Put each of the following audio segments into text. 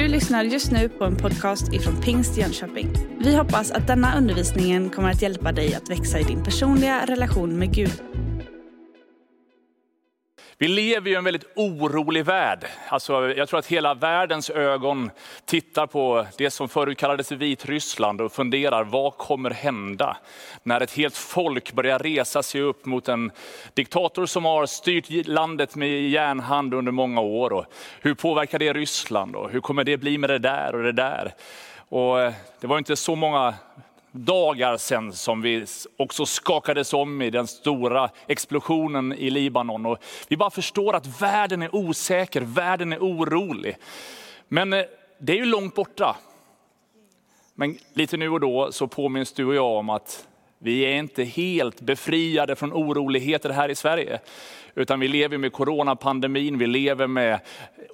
Du lyssnar just nu på en podcast ifrån Pingst Jönköping. Vi hoppas att denna undervisning kommer att hjälpa dig att växa i din personliga relation med Gud. Vi lever i en väldigt orolig värld. Alltså, jag tror att hela världens ögon tittar på det som förut kallades Vitryssland och funderar, vad kommer hända? När ett helt folk börjar resa sig upp mot en diktator som har styrt landet med järnhand under många år. Och hur påverkar det Ryssland? Och hur kommer det bli med det där och det där? Och eh, det var inte så många dagar sedan som vi också skakades om i den stora explosionen i Libanon. Och vi bara förstår att världen är osäker, världen är orolig. Men eh, det är ju långt borta. Men lite nu och då så påminns du och jag om att vi är inte helt befriade från oroligheter här i Sverige. Utan vi lever med coronapandemin, vi lever med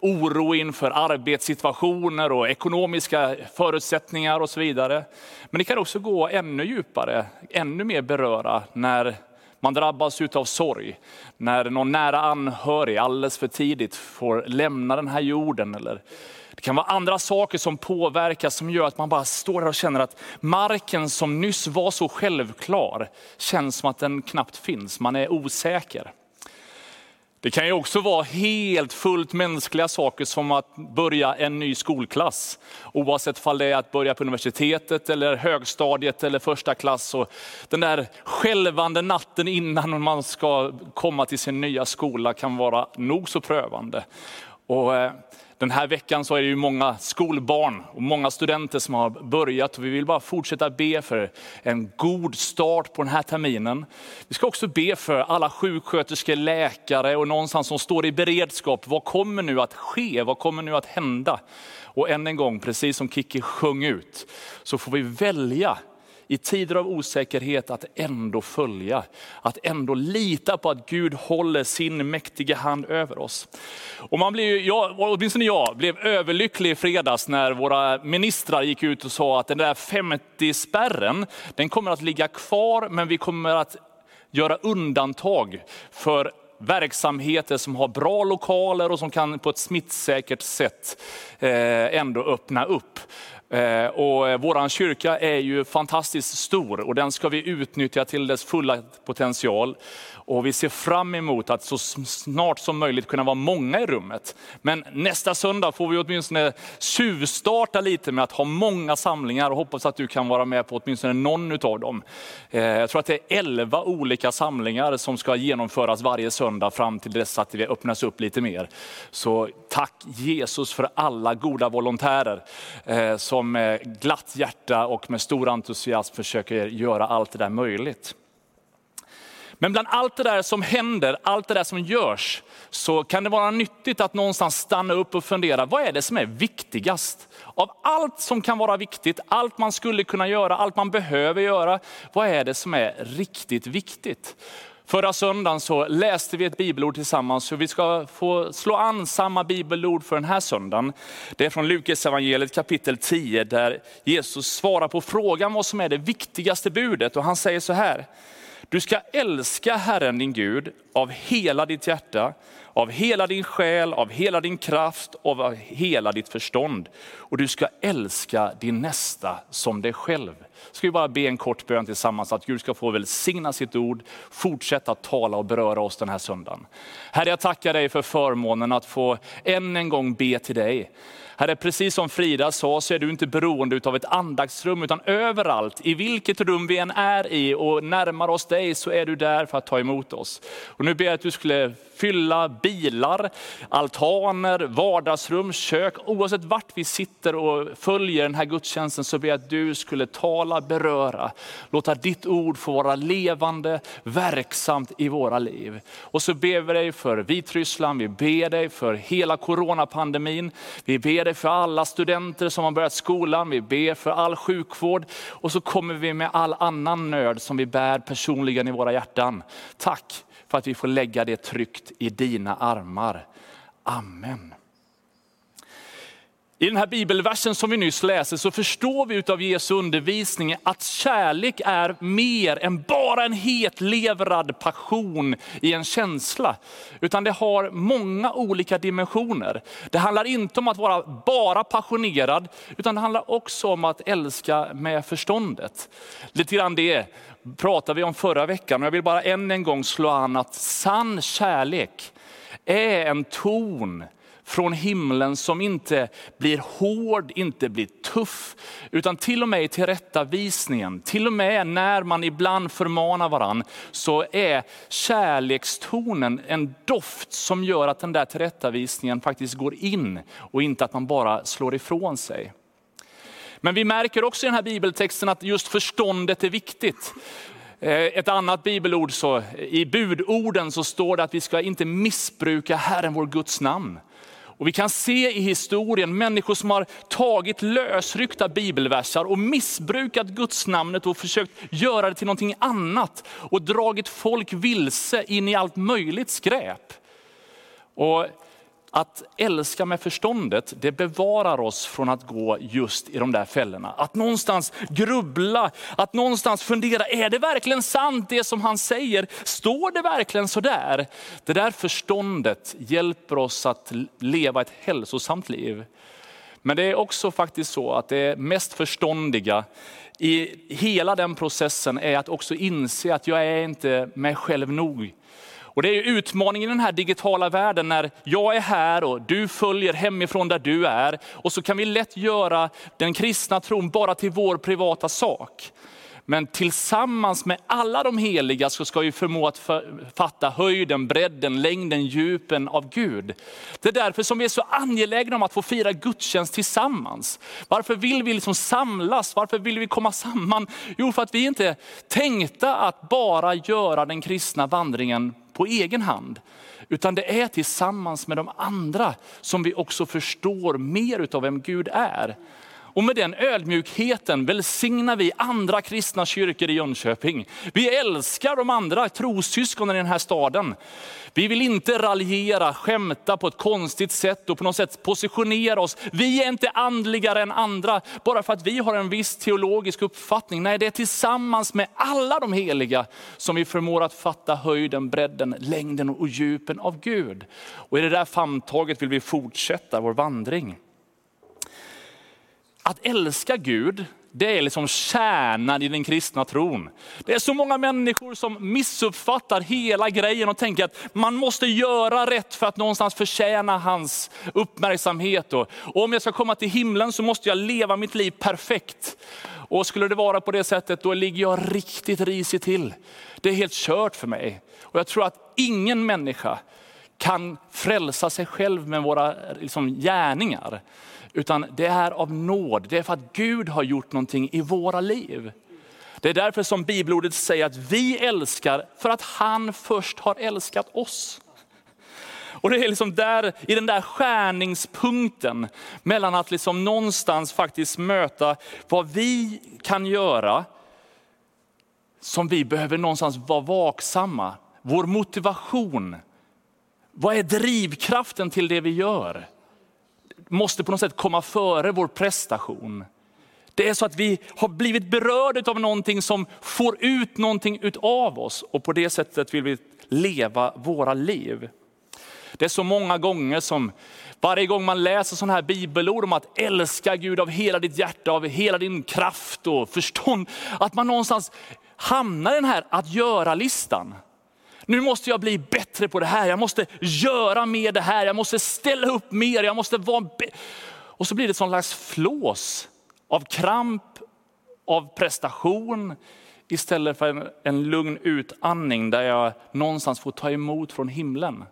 oro inför arbetssituationer och ekonomiska förutsättningar och så vidare. Men det kan också gå ännu djupare, ännu mer beröra när man drabbas av sorg, när någon nära anhörig alldeles för tidigt får lämna den här jorden. Eller det kan vara andra saker som påverkar som gör att man bara står där och känner att marken som nyss var så självklar känns som att den knappt finns. Man är osäker. Det kan ju också vara helt fullt mänskliga saker som att börja en ny skolklass. Oavsett om det är att börja på universitetet, eller högstadiet eller första klass. Och den där skälvande natten innan man ska komma till sin nya skola kan vara nog så prövande. Och eh, den här veckan så är det ju många skolbarn och många studenter som har börjat. Och vi vill bara fortsätta be för en god start på den här terminen. Vi ska också be för alla sjuksköterskor, läkare och någonstans som står i beredskap. Vad kommer nu att ske? Vad kommer nu att hända? Och än en gång, precis som Kiki sjöng ut, så får vi välja i tider av osäkerhet att ändå följa, att ändå lita på att Gud håller sin mäktiga hand över oss. Och man blir, jag, åtminstone jag, blev överlycklig i fredags när våra ministrar gick ut och sa att den där 50-spärren, den kommer att ligga kvar, men vi kommer att göra undantag för verksamheter som har bra lokaler och som kan på ett smittsäkert sätt eh, ändå öppna upp. Eh, och eh, vår kyrka är ju fantastiskt stor och den ska vi utnyttja till dess fulla potential. Och vi ser fram emot att så snart som möjligt kunna vara många i rummet. Men nästa söndag får vi åtminstone tjuvstarta lite med att ha många samlingar och hoppas att du kan vara med på åtminstone någon av dem. Eh, jag tror att det är elva olika samlingar som ska genomföras varje söndag fram till dess att det öppnas upp lite mer. Så tack Jesus för alla goda volontärer som med glatt hjärta och med stor entusiasm försöker göra allt det där möjligt. Men bland allt det där som händer, allt det där som görs, så kan det vara nyttigt att någonstans stanna upp och fundera, vad är det som är viktigast? Av allt som kan vara viktigt, allt man skulle kunna göra, allt man behöver göra, vad är det som är riktigt viktigt? Förra söndagen så läste vi ett bibelord tillsammans, så vi ska få slå an samma bibelord för den här söndagen. Det är från Lukas evangeliet kapitel 10, där Jesus svarar på frågan vad som är det viktigaste budet. Och han säger så här, du ska älska Herren din Gud av hela ditt hjärta, av hela din själ, av hela din kraft och av hela ditt förstånd. Och du ska älska din nästa som dig själv. Ska vi bara be en kort bön tillsammans att Gud ska få välsigna sitt ord, fortsätta tala och beröra oss den här söndagen. Herre, jag tackar dig för förmånen att få än en gång be till dig. Herre, precis som Frida sa så är du inte beroende av ett andaktsrum, utan överallt, i vilket rum vi än är i och närmar oss dig, så är du där för att ta emot oss. Och nu ber jag att du skulle fylla bilar, altaner, vardagsrum, kök, oavsett vart vi sitter och följer den här gudstjänsten, så ber jag att du skulle tala, beröra, låta ditt ord få vara levande, verksamt i våra liv. Och så ber vi dig för Vitryssland, vi ber dig för hela coronapandemin, vi ber dig för alla studenter som har börjat skolan, vi ber för all sjukvård och så kommer vi med all annan nöd som vi bär personligen i våra hjärtan. Tack för att vi får lägga det tryggt i dina armar. Amen. I den här bibelversen som vi nyss läser så förstår vi av Jesu undervisning att kärlek är mer än bara en hetlevrad passion i en känsla. Utan det har många olika dimensioner. Det handlar inte om att vara bara passionerad, utan det handlar också om att älska med förståndet. Lite grann det pratade vi om förra veckan och jag vill bara än en gång slå an att sann kärlek är en ton från himlen som inte blir hård, inte blir tuff, utan till och med i tillrättavisningen, till och med när man ibland förmanar varann, så är kärlekstonen en doft som gör att den där tillrättavisningen faktiskt går in och inte att man bara slår ifrån sig. Men vi märker också i den här bibeltexten att just förståndet är viktigt. Eh, ett annat bibelord, så, i budorden så står det att vi ska inte missbruka Herren vår Guds namn. Och vi kan se i historien människor som har tagit lösryckta bibelversar och missbrukat Guds namnet och försökt göra det till någonting annat och dragit folk vilse in i allt möjligt skräp. Och att älska med förståndet, det bevarar oss från att gå just i de där fällorna. Att någonstans grubbla, att någonstans fundera, är det verkligen sant det som han säger? Står det verkligen så där? Det där förståndet hjälper oss att leva ett hälsosamt liv. Men det är också faktiskt så att det mest förståndiga i hela den processen är att också inse att jag är inte mig själv nog. Och Det är utmaningen i den här digitala världen när jag är här och du följer hemifrån där du är. Och så kan vi lätt göra den kristna tron bara till vår privata sak. Men tillsammans med alla de heliga så ska vi förmå att fatta höjden, bredden, längden, djupen av Gud. Det är därför som vi är så angelägna om att få fira gudstjänst tillsammans. Varför vill vi liksom samlas? Varför vill vi komma samman? Jo, för att vi inte är tänkta att bara göra den kristna vandringen på egen hand. Utan det är tillsammans med de andra som vi också förstår mer av vem Gud är. Och med den ödmjukheten välsignar vi andra kristna kyrkor i Jönköping. Vi älskar de andra trossyskonen i den här staden. Vi vill inte raljera, skämta på ett konstigt sätt och på något sätt positionera oss. Vi är inte andligare än andra bara för att vi har en viss teologisk uppfattning. Nej, det är tillsammans med alla de heliga som vi förmår att fatta höjden, bredden, längden och djupen av Gud. Och i det där famntaget vill vi fortsätta vår vandring. Att älska Gud, det är liksom kärnan i den kristna tron. Det är så många människor som missuppfattar hela grejen och tänker att man måste göra rätt för att någonstans förtjäna hans uppmärksamhet. Och, om jag ska komma till himlen så måste jag leva mitt liv perfekt. Och skulle det vara på det sättet, då ligger jag riktigt risigt till. Det är helt kört för mig. Och jag tror att ingen människa kan frälsa sig själv med våra liksom, gärningar. Utan det är av nåd, det är för att Gud har gjort någonting i våra liv. Det är därför som bibelordet säger att vi älskar för att han först har älskat oss. Och det är liksom där, i den där skärningspunkten mellan att liksom någonstans faktiskt möta vad vi kan göra, som vi behöver någonstans vara vaksamma. Vår motivation. Vad är drivkraften till det vi gör? måste på något sätt komma före vår prestation. Det är så att vi har blivit berörda av någonting som får ut någonting av oss och på det sättet vill vi leva våra liv. Det är så många gånger som varje gång man läser sådana här bibelord om att älska Gud av hela ditt hjärta, av hela din kraft och förstånd, att man någonstans hamnar i den här att göra-listan. Nu måste jag bli bättre på det här, jag måste göra mer det här, jag måste ställa upp mer, jag måste vara... Och så blir det ett sån slags flås av kramp, av prestation, istället för en, en lugn utandning där jag någonstans får ta emot från himlen.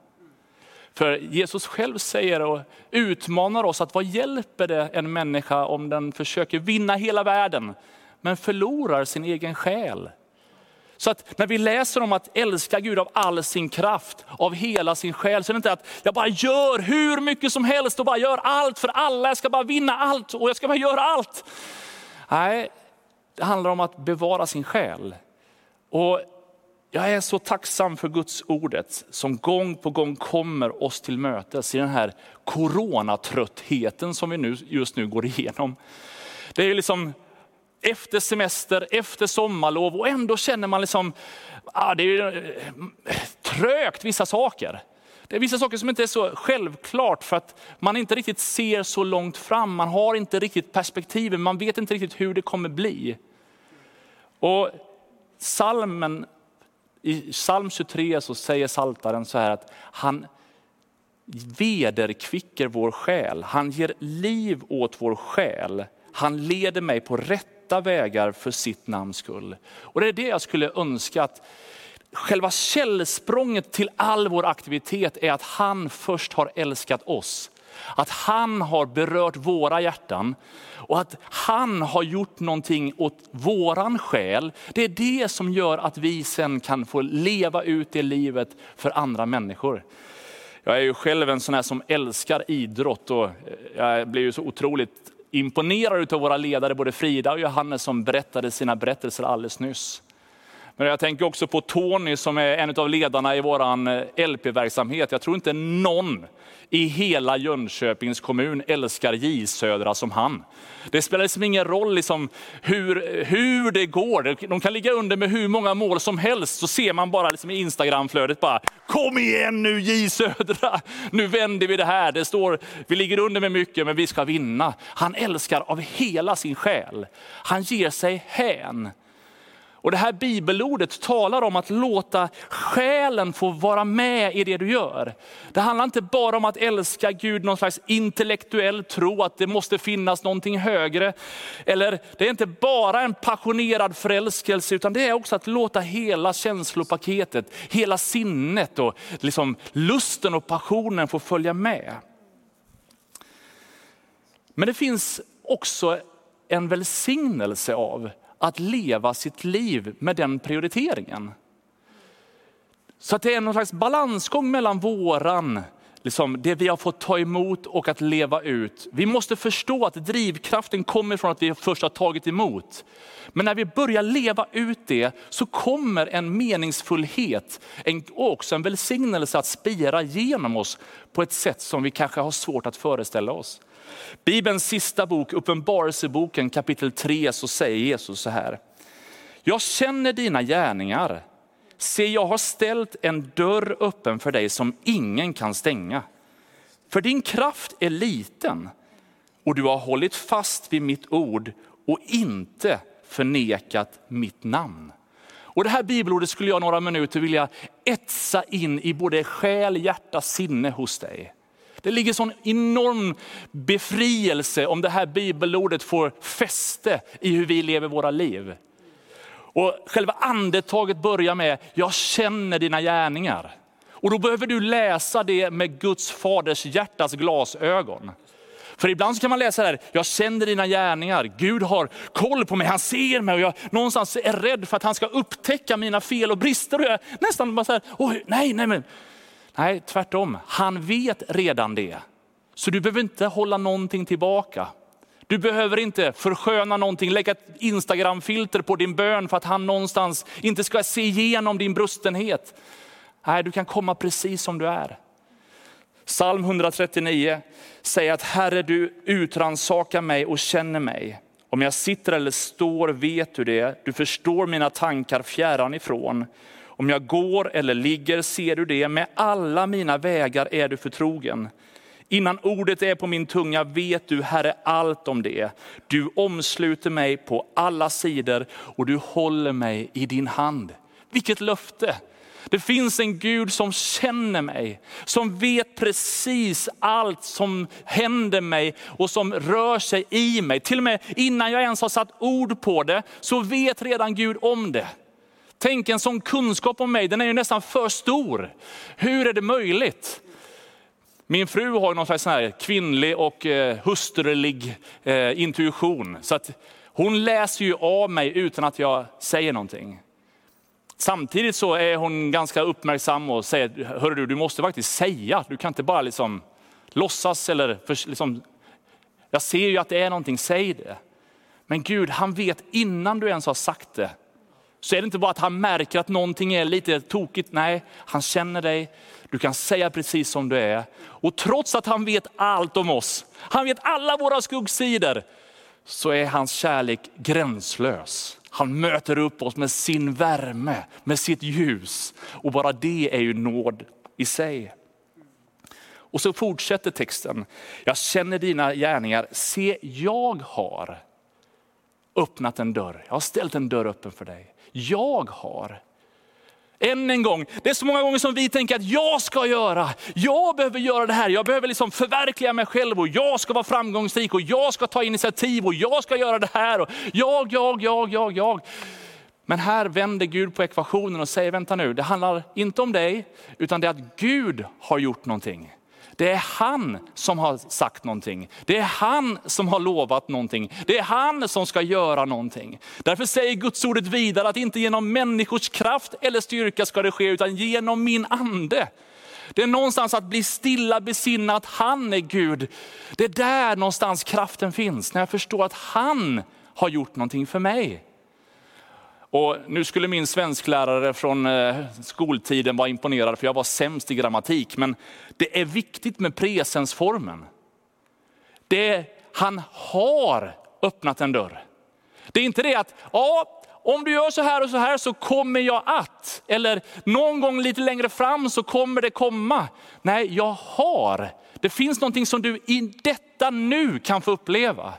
För Jesus själv säger och utmanar oss att vad hjälper det en människa om den försöker vinna hela världen men förlorar sin egen själ? Så att när vi läser om att älska Gud av all sin kraft, av hela sin själ, så är det inte att jag bara gör hur mycket som helst och bara gör allt för alla. Jag ska bara vinna allt och jag ska bara göra allt. Nej, det handlar om att bevara sin själ. Och jag är så tacksam för Guds ordet som gång på gång kommer oss till mötes i den här coronatröttheten som vi nu, just nu går igenom. Det är liksom efter semester, efter sommarlov och ändå känner man liksom, ah, det är eh, trögt vissa saker. Det är vissa saker som inte är så självklart för att man inte riktigt ser så långt fram. Man har inte riktigt perspektiven, man vet inte riktigt hur det kommer bli. Och salmen, I psalm 23 så säger saltaren så här att han vederkvicker vår själ. Han ger liv åt vår själ. Han leder mig på rätt rätta vägar för sitt namns skull. Och det är det jag skulle önska att själva källsprånget till all vår aktivitet är att han först har älskat oss. Att han har berört våra hjärtan och att han har gjort någonting åt våran själ. Det är det som gör att vi sen kan få leva ut det livet för andra människor. Jag är ju själv en sån här som älskar idrott och eh, jag blir ju så otroligt imponerad av våra ledare, både Frida och Johannes som berättade sina berättelser alldeles nyss. Men jag tänker också på Tony som är en av ledarna i vår eh, LP-verksamhet. Jag tror inte någon i hela Jönköpings kommun älskar J Södra som han. Det spelar liksom ingen roll liksom hur, hur det går. De kan ligga under med hur många mål som helst, så ser man bara liksom i Instagramflödet bara, kom igen nu J Södra, nu vänder vi det här. Det står, vi ligger under med mycket men vi ska vinna. Han älskar av hela sin själ. Han ger sig hän. Och Det här bibelordet talar om att låta själen få vara med i det du gör. Det handlar inte bara om att älska Gud, någon slags intellektuell tro, att det måste finnas någonting högre. Eller Det är inte bara en passionerad förälskelse, utan det är också att låta hela känslopaketet, hela sinnet och liksom lusten och passionen få följa med. Men det finns också en välsignelse av att leva sitt liv med den prioriteringen. Så att det är någon slags balansgång mellan våran, liksom det vi har fått ta emot och att leva ut. Vi måste förstå att drivkraften kommer från att vi först har tagit emot. Men när vi börjar leva ut det så kommer en meningsfullhet en, och också en välsignelse att spira genom oss på ett sätt som vi kanske har svårt att föreställa oss. Bibelns sista bok, Uppenbarelseboken kapitel 3, så säger Jesus så här. Jag känner dina gärningar. Se, jag har ställt en dörr öppen för dig som ingen kan stänga. För din kraft är liten och du har hållit fast vid mitt ord och inte förnekat mitt namn. Och Det här bibelordet skulle jag några minuter vilja etsa in i både själ, hjärta, sinne hos dig. Det ligger sån enorm befrielse om det här bibelordet får fäste i hur vi lever våra liv. Och själva andetaget börjar med, jag känner dina gärningar. Och då behöver du läsa det med Guds faders hjärtas glasögon. För ibland kan man läsa det här, jag känner dina gärningar, Gud har koll på mig, han ser mig och jag någonstans är rädd för att han ska upptäcka mina fel och brister. Och jag nästan bara så här, nej, nej, men Nej, tvärtom. Han vet redan det. Så du behöver inte hålla någonting tillbaka. Du behöver inte försköna någonting, lägga ett Instagram-filter på din bön för att han någonstans inte ska se igenom din brustenhet. Nej, du kan komma precis som du är. Psalm 139 säger att Herre du utransakar mig och känner mig. Om jag sitter eller står vet du det, du förstår mina tankar fjärran ifrån. Om jag går eller ligger ser du det, med alla mina vägar är du förtrogen. Innan ordet är på min tunga vet du, Herre, allt om det. Du omsluter mig på alla sidor och du håller mig i din hand. Vilket löfte! Det finns en Gud som känner mig, som vet precis allt som händer mig och som rör sig i mig. Till och med innan jag ens har satt ord på det så vet redan Gud om det. Tänk en sån kunskap om mig, den är ju nästan för stor. Hur är det möjligt? Min fru har någon slags här kvinnlig och eh, hustrulig eh, intuition. Så att hon läser ju av mig utan att jag säger någonting. Samtidigt så är hon ganska uppmärksam och säger, hörru du, du måste faktiskt säga, du kan inte bara liksom låtsas eller för, liksom, jag ser ju att det är någonting, säg det. Men Gud, han vet innan du ens har sagt det, så är det inte bara att han märker att någonting är lite tokigt. Nej, han känner dig. Du kan säga precis som du är. Och trots att han vet allt om oss, han vet alla våra skuggsidor, så är hans kärlek gränslös. Han möter upp oss med sin värme, med sitt ljus. Och bara det är ju nåd i sig. Och så fortsätter texten. Jag känner dina gärningar. Se, jag har öppnat en dörr. Jag har ställt en dörr öppen för dig. Jag har. Än en gång, det är så många gånger som vi tänker att jag ska göra, jag behöver göra det här, jag behöver liksom förverkliga mig själv och jag ska vara framgångsrik och jag ska ta initiativ och jag ska göra det här. Och jag, jag, jag, jag, jag. Men här vänder Gud på ekvationen och säger, vänta nu, det handlar inte om dig, utan det är att Gud har gjort någonting. Det är han som har sagt någonting. Det är han som har lovat någonting. Det är han som ska göra någonting. Därför säger Guds ordet vidare att inte genom människors kraft eller styrka ska det ske, utan genom min ande. Det är någonstans att bli stilla, besinna att han är Gud. Det är där någonstans kraften finns, när jag förstår att han har gjort någonting för mig. Och nu skulle min svensklärare från eh, skoltiden vara imponerad för jag var sämst i grammatik. Men det är viktigt med presensformen. Det, han har öppnat en dörr. Det är inte det att, ja, om du gör så här och så här så kommer jag att. Eller någon gång lite längre fram så kommer det komma. Nej, jag har. Det finns någonting som du i detta nu kan få uppleva.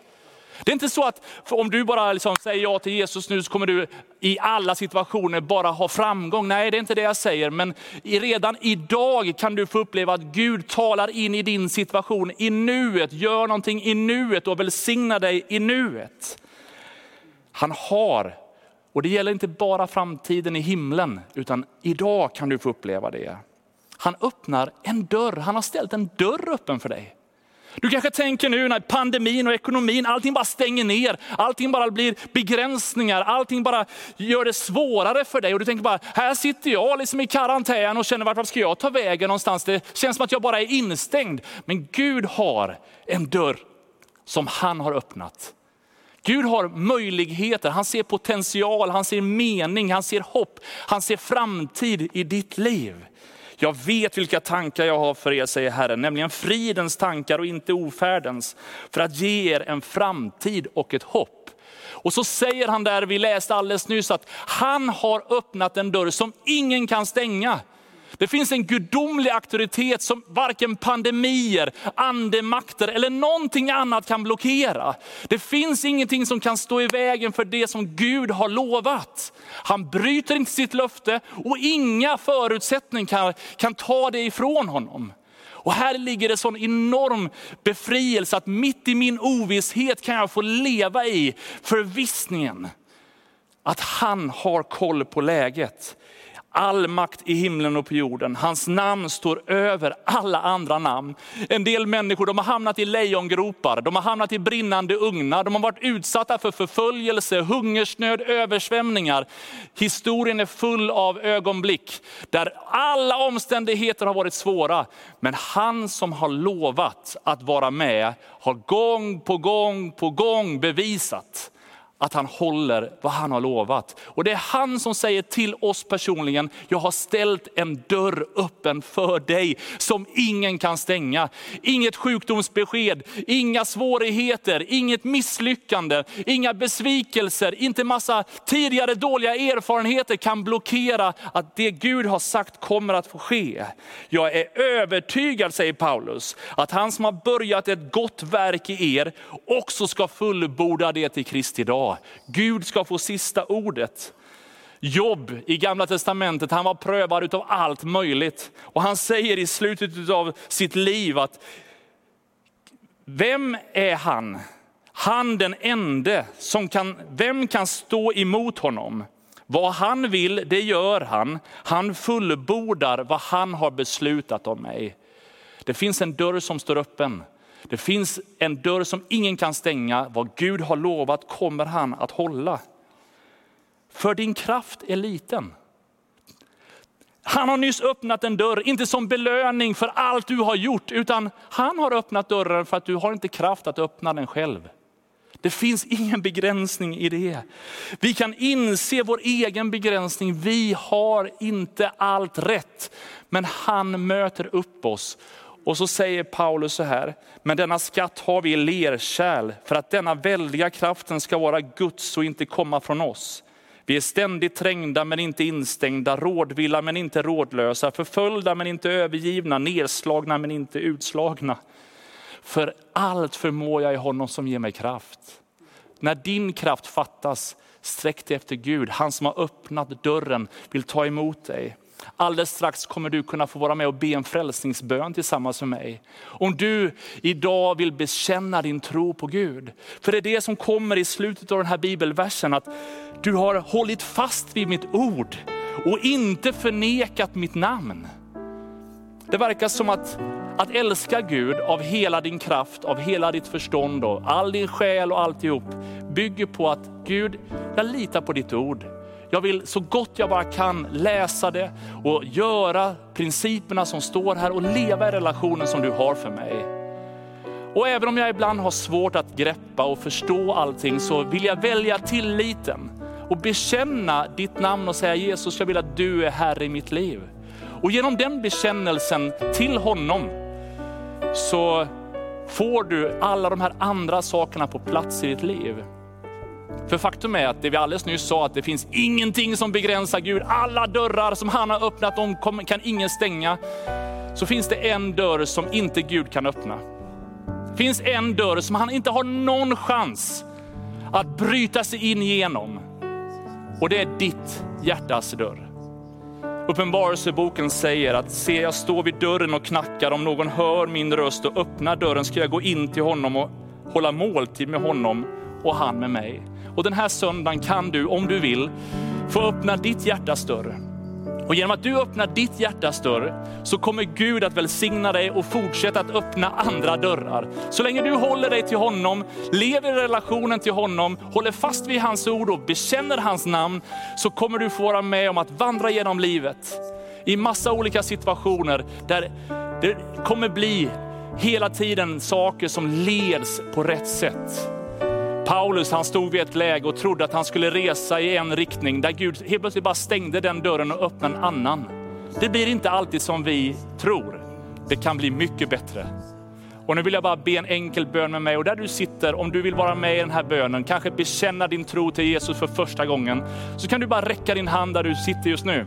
Det är inte så att om du bara liksom säger ja till Jesus nu så kommer du i alla situationer bara ha framgång. Nej, det är inte det jag säger. Men redan idag kan du få uppleva att Gud talar in i din situation i nuet, gör någonting i nuet och välsignar dig i nuet. Han har, och det gäller inte bara framtiden i himlen, utan idag kan du få uppleva det. Han öppnar en dörr, han har ställt en dörr öppen för dig. Du kanske tänker nu när pandemin och ekonomin, allting bara stänger ner, allting bara blir begränsningar, allting bara gör det svårare för dig. Och du tänker bara, här sitter jag liksom i karantän och känner vart ska jag ta vägen någonstans? Det känns som att jag bara är instängd. Men Gud har en dörr som han har öppnat. Gud har möjligheter, han ser potential, han ser mening, han ser hopp, han ser framtid i ditt liv. Jag vet vilka tankar jag har för er, säger Herren, nämligen fridens tankar och inte ofärdens, för att ge er en framtid och ett hopp. Och så säger han där, vi läste alldeles nyss, att han har öppnat en dörr som ingen kan stänga. Det finns en gudomlig auktoritet som varken pandemier, andemakter eller någonting annat kan blockera. Det finns ingenting som kan stå i vägen för det som Gud har lovat. Han bryter inte sitt löfte och inga förutsättningar kan, kan ta det ifrån honom. Och här ligger det sån enorm befrielse att mitt i min ovisshet kan jag få leva i förvissningen att han har koll på läget all makt i himlen och på jorden. Hans namn står över alla andra namn. En del människor de har hamnat i lejongropar, de har hamnat i brinnande ugnar, de har varit utsatta för förföljelse, hungersnöd, översvämningar. Historien är full av ögonblick där alla omständigheter har varit svåra. Men han som har lovat att vara med har gång på gång på gång bevisat att han håller vad han har lovat. Och det är han som säger till oss personligen, jag har ställt en dörr öppen för dig som ingen kan stänga. Inget sjukdomsbesked, inga svårigheter, inget misslyckande, inga besvikelser, inte massa tidigare dåliga erfarenheter kan blockera att det Gud har sagt kommer att få ske. Jag är övertygad, säger Paulus, att han som har börjat ett gott verk i er också ska fullborda det till Kristi dag. Gud ska få sista ordet. Jobb i gamla testamentet, han var prövad av allt möjligt. Och han säger i slutet av sitt liv att, vem är han? Han den ende som kan, vem kan stå emot honom? Vad han vill, det gör han. Han fullbordar vad han har beslutat om mig. Det finns en dörr som står öppen. Det finns en dörr som ingen kan stänga. Vad Gud har lovat kommer han att hålla. För din kraft är liten. Han har nyss öppnat en dörr, inte som belöning för allt du har gjort, utan han har öppnat dörren för att du har inte kraft att öppna den själv. Det finns ingen begränsning i det. Vi kan inse vår egen begränsning. Vi har inte allt rätt, men han möter upp oss. Och så säger Paulus så här, men denna skatt har vi i lerkärl för att denna väldiga kraften ska vara Guds och inte komma från oss. Vi är ständigt trängda men inte instängda, rådvilla men inte rådlösa, förföljda men inte övergivna, nedslagna men inte utslagna. För allt förmår jag i honom som ger mig kraft. När din kraft fattas, sträck dig efter Gud. Han som har öppnat dörren vill ta emot dig. Alldeles strax kommer du kunna få vara med och be en frälsningsbön tillsammans med mig. Om du idag vill bekänna din tro på Gud. För det är det som kommer i slutet av den här bibelversen, att du har hållit fast vid mitt ord och inte förnekat mitt namn. Det verkar som att, att älska Gud av hela din kraft, av hela ditt förstånd och all din själ och alltihop bygger på att Gud, jag litar på ditt ord. Jag vill så gott jag bara kan läsa det och göra principerna som står här och leva i relationen som du har för mig. Och även om jag ibland har svårt att greppa och förstå allting så vill jag välja tilliten och bekänna ditt namn och säga Jesus, jag vill att du är Herre i mitt liv. Och genom den bekännelsen till honom så får du alla de här andra sakerna på plats i ditt liv. För faktum är att det vi alldeles nyss sa, att det finns ingenting som begränsar Gud. Alla dörrar som han har öppnat, de kan ingen stänga. Så finns det en dörr som inte Gud kan öppna. Det finns en dörr som han inte har någon chans att bryta sig in genom. Och det är ditt hjärtas dörr. Uppenbarelseboken säger att se jag står vid dörren och knackar, om någon hör min röst och öppnar dörren ska jag gå in till honom och hålla måltid med honom och han med mig. Och den här söndagen kan du, om du vill, få öppna ditt hjärtas dörr. Och genom att du öppnar ditt hjärtas dörr så kommer Gud att välsigna dig och fortsätta att öppna andra dörrar. Så länge du håller dig till honom, lever i relationen till honom, håller fast vid hans ord och bekänner hans namn, så kommer du få vara med om att vandra genom livet i massa olika situationer där det kommer bli hela tiden saker som leds på rätt sätt. Paulus han stod vid ett läge och trodde att han skulle resa i en riktning där Gud helt plötsligt bara stängde den dörren och öppnade en annan. Det blir inte alltid som vi tror. Det kan bli mycket bättre. Och nu vill jag bara be en enkel bön med mig och där du sitter, om du vill vara med i den här bönen, kanske bekänna din tro till Jesus för första gången, så kan du bara räcka din hand där du sitter just nu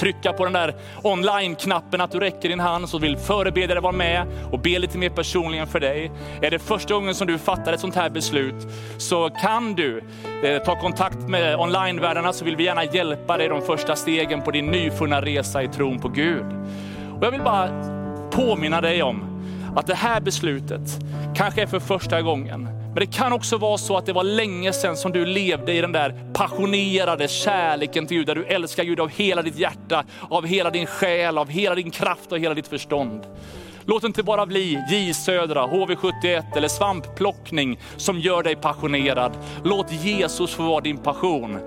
trycka på den där online-knappen, att du räcker din hand så vill förebedjare vara med och be lite mer personligen för dig. Är det första gången som du fattar ett sånt här beslut så kan du eh, ta kontakt med online-värdarna så vill vi gärna hjälpa dig de första stegen på din nyfunna resa i tron på Gud. Och jag vill bara påminna dig om att det här beslutet kanske är för första gången men det kan också vara så att det var länge sedan som du levde i den där passionerade kärleken till Gud, där du älskar Gud av hela ditt hjärta, av hela din själ, av hela din kraft och hela ditt förstånd. Låt det inte bara bli J Södra, HV71 eller svampplockning som gör dig passionerad. Låt Jesus få vara din passion.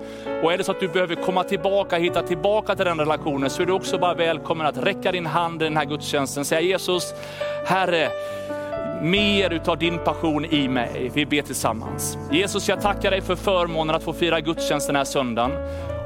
Och är det så att du behöver komma tillbaka, hitta tillbaka till den relationen, så är du också bara välkommen att räcka din hand i den här gudstjänsten. Säga Jesus, Herre, mer utav din passion i mig. Vi ber tillsammans. Jesus, jag tackar dig för förmånen att få fira gudstjänst den här söndagen.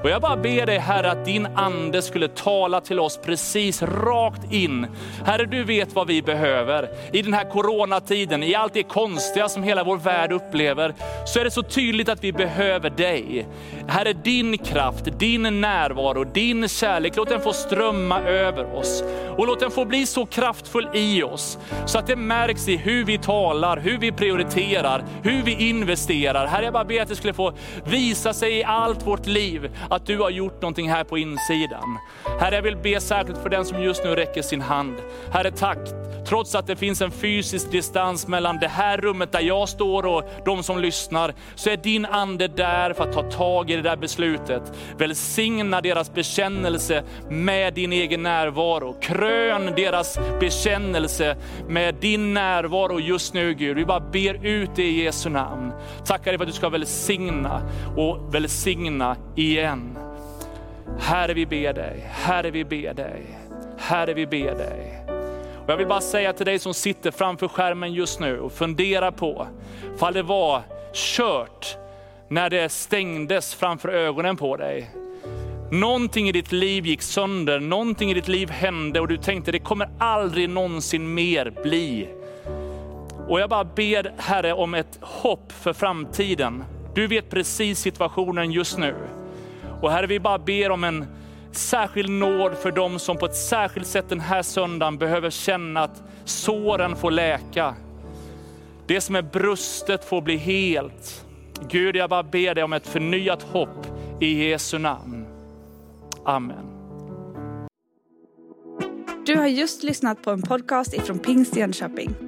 Och jag bara ber dig Herre att din ande skulle tala till oss precis rakt in. Herre du vet vad vi behöver. I den här coronatiden, i allt det konstiga som hela vår värld upplever, så är det så tydligt att vi behöver dig. Herre din kraft, din närvaro, din kärlek, låt den få strömma över oss. Och låt den få bli så kraftfull i oss, så att det märks i hur vi talar, hur vi prioriterar, hur vi investerar. Herre jag bara ber att det skulle få visa sig i allt vårt liv, att du har gjort någonting här på insidan. Herre, jag vill be särskilt för den som just nu räcker sin hand. Herre, tack. Trots att det finns en fysisk distans mellan det här rummet där jag står och de som lyssnar, så är din ande där för att ta tag i det där beslutet. Välsigna deras bekännelse med din egen närvaro. Krön deras bekännelse med din närvaro just nu Gud. Vi bara ber ut det i Jesu namn. Tackar dig för att du ska välsigna och välsigna igen igen. Herre vi ber dig, Herre vi ber dig, Herre vi ber dig. Och jag vill bara säga till dig som sitter framför skärmen just nu och funderar på, fall det var kört när det stängdes framför ögonen på dig. Någonting i ditt liv gick sönder, någonting i ditt liv hände och du tänkte det kommer aldrig någonsin mer bli. Och jag bara ber Herre om ett hopp för framtiden. Du vet precis situationen just nu. Och Herre, vi bara ber om en särskild nåd för dem som på ett särskilt sätt den här söndagen behöver känna att såren får läka. Det som är brustet får bli helt. Gud, jag bara ber dig om ett förnyat hopp i Jesu namn. Amen. Du har just lyssnat på en podcast ifrån Pingst Jönköping.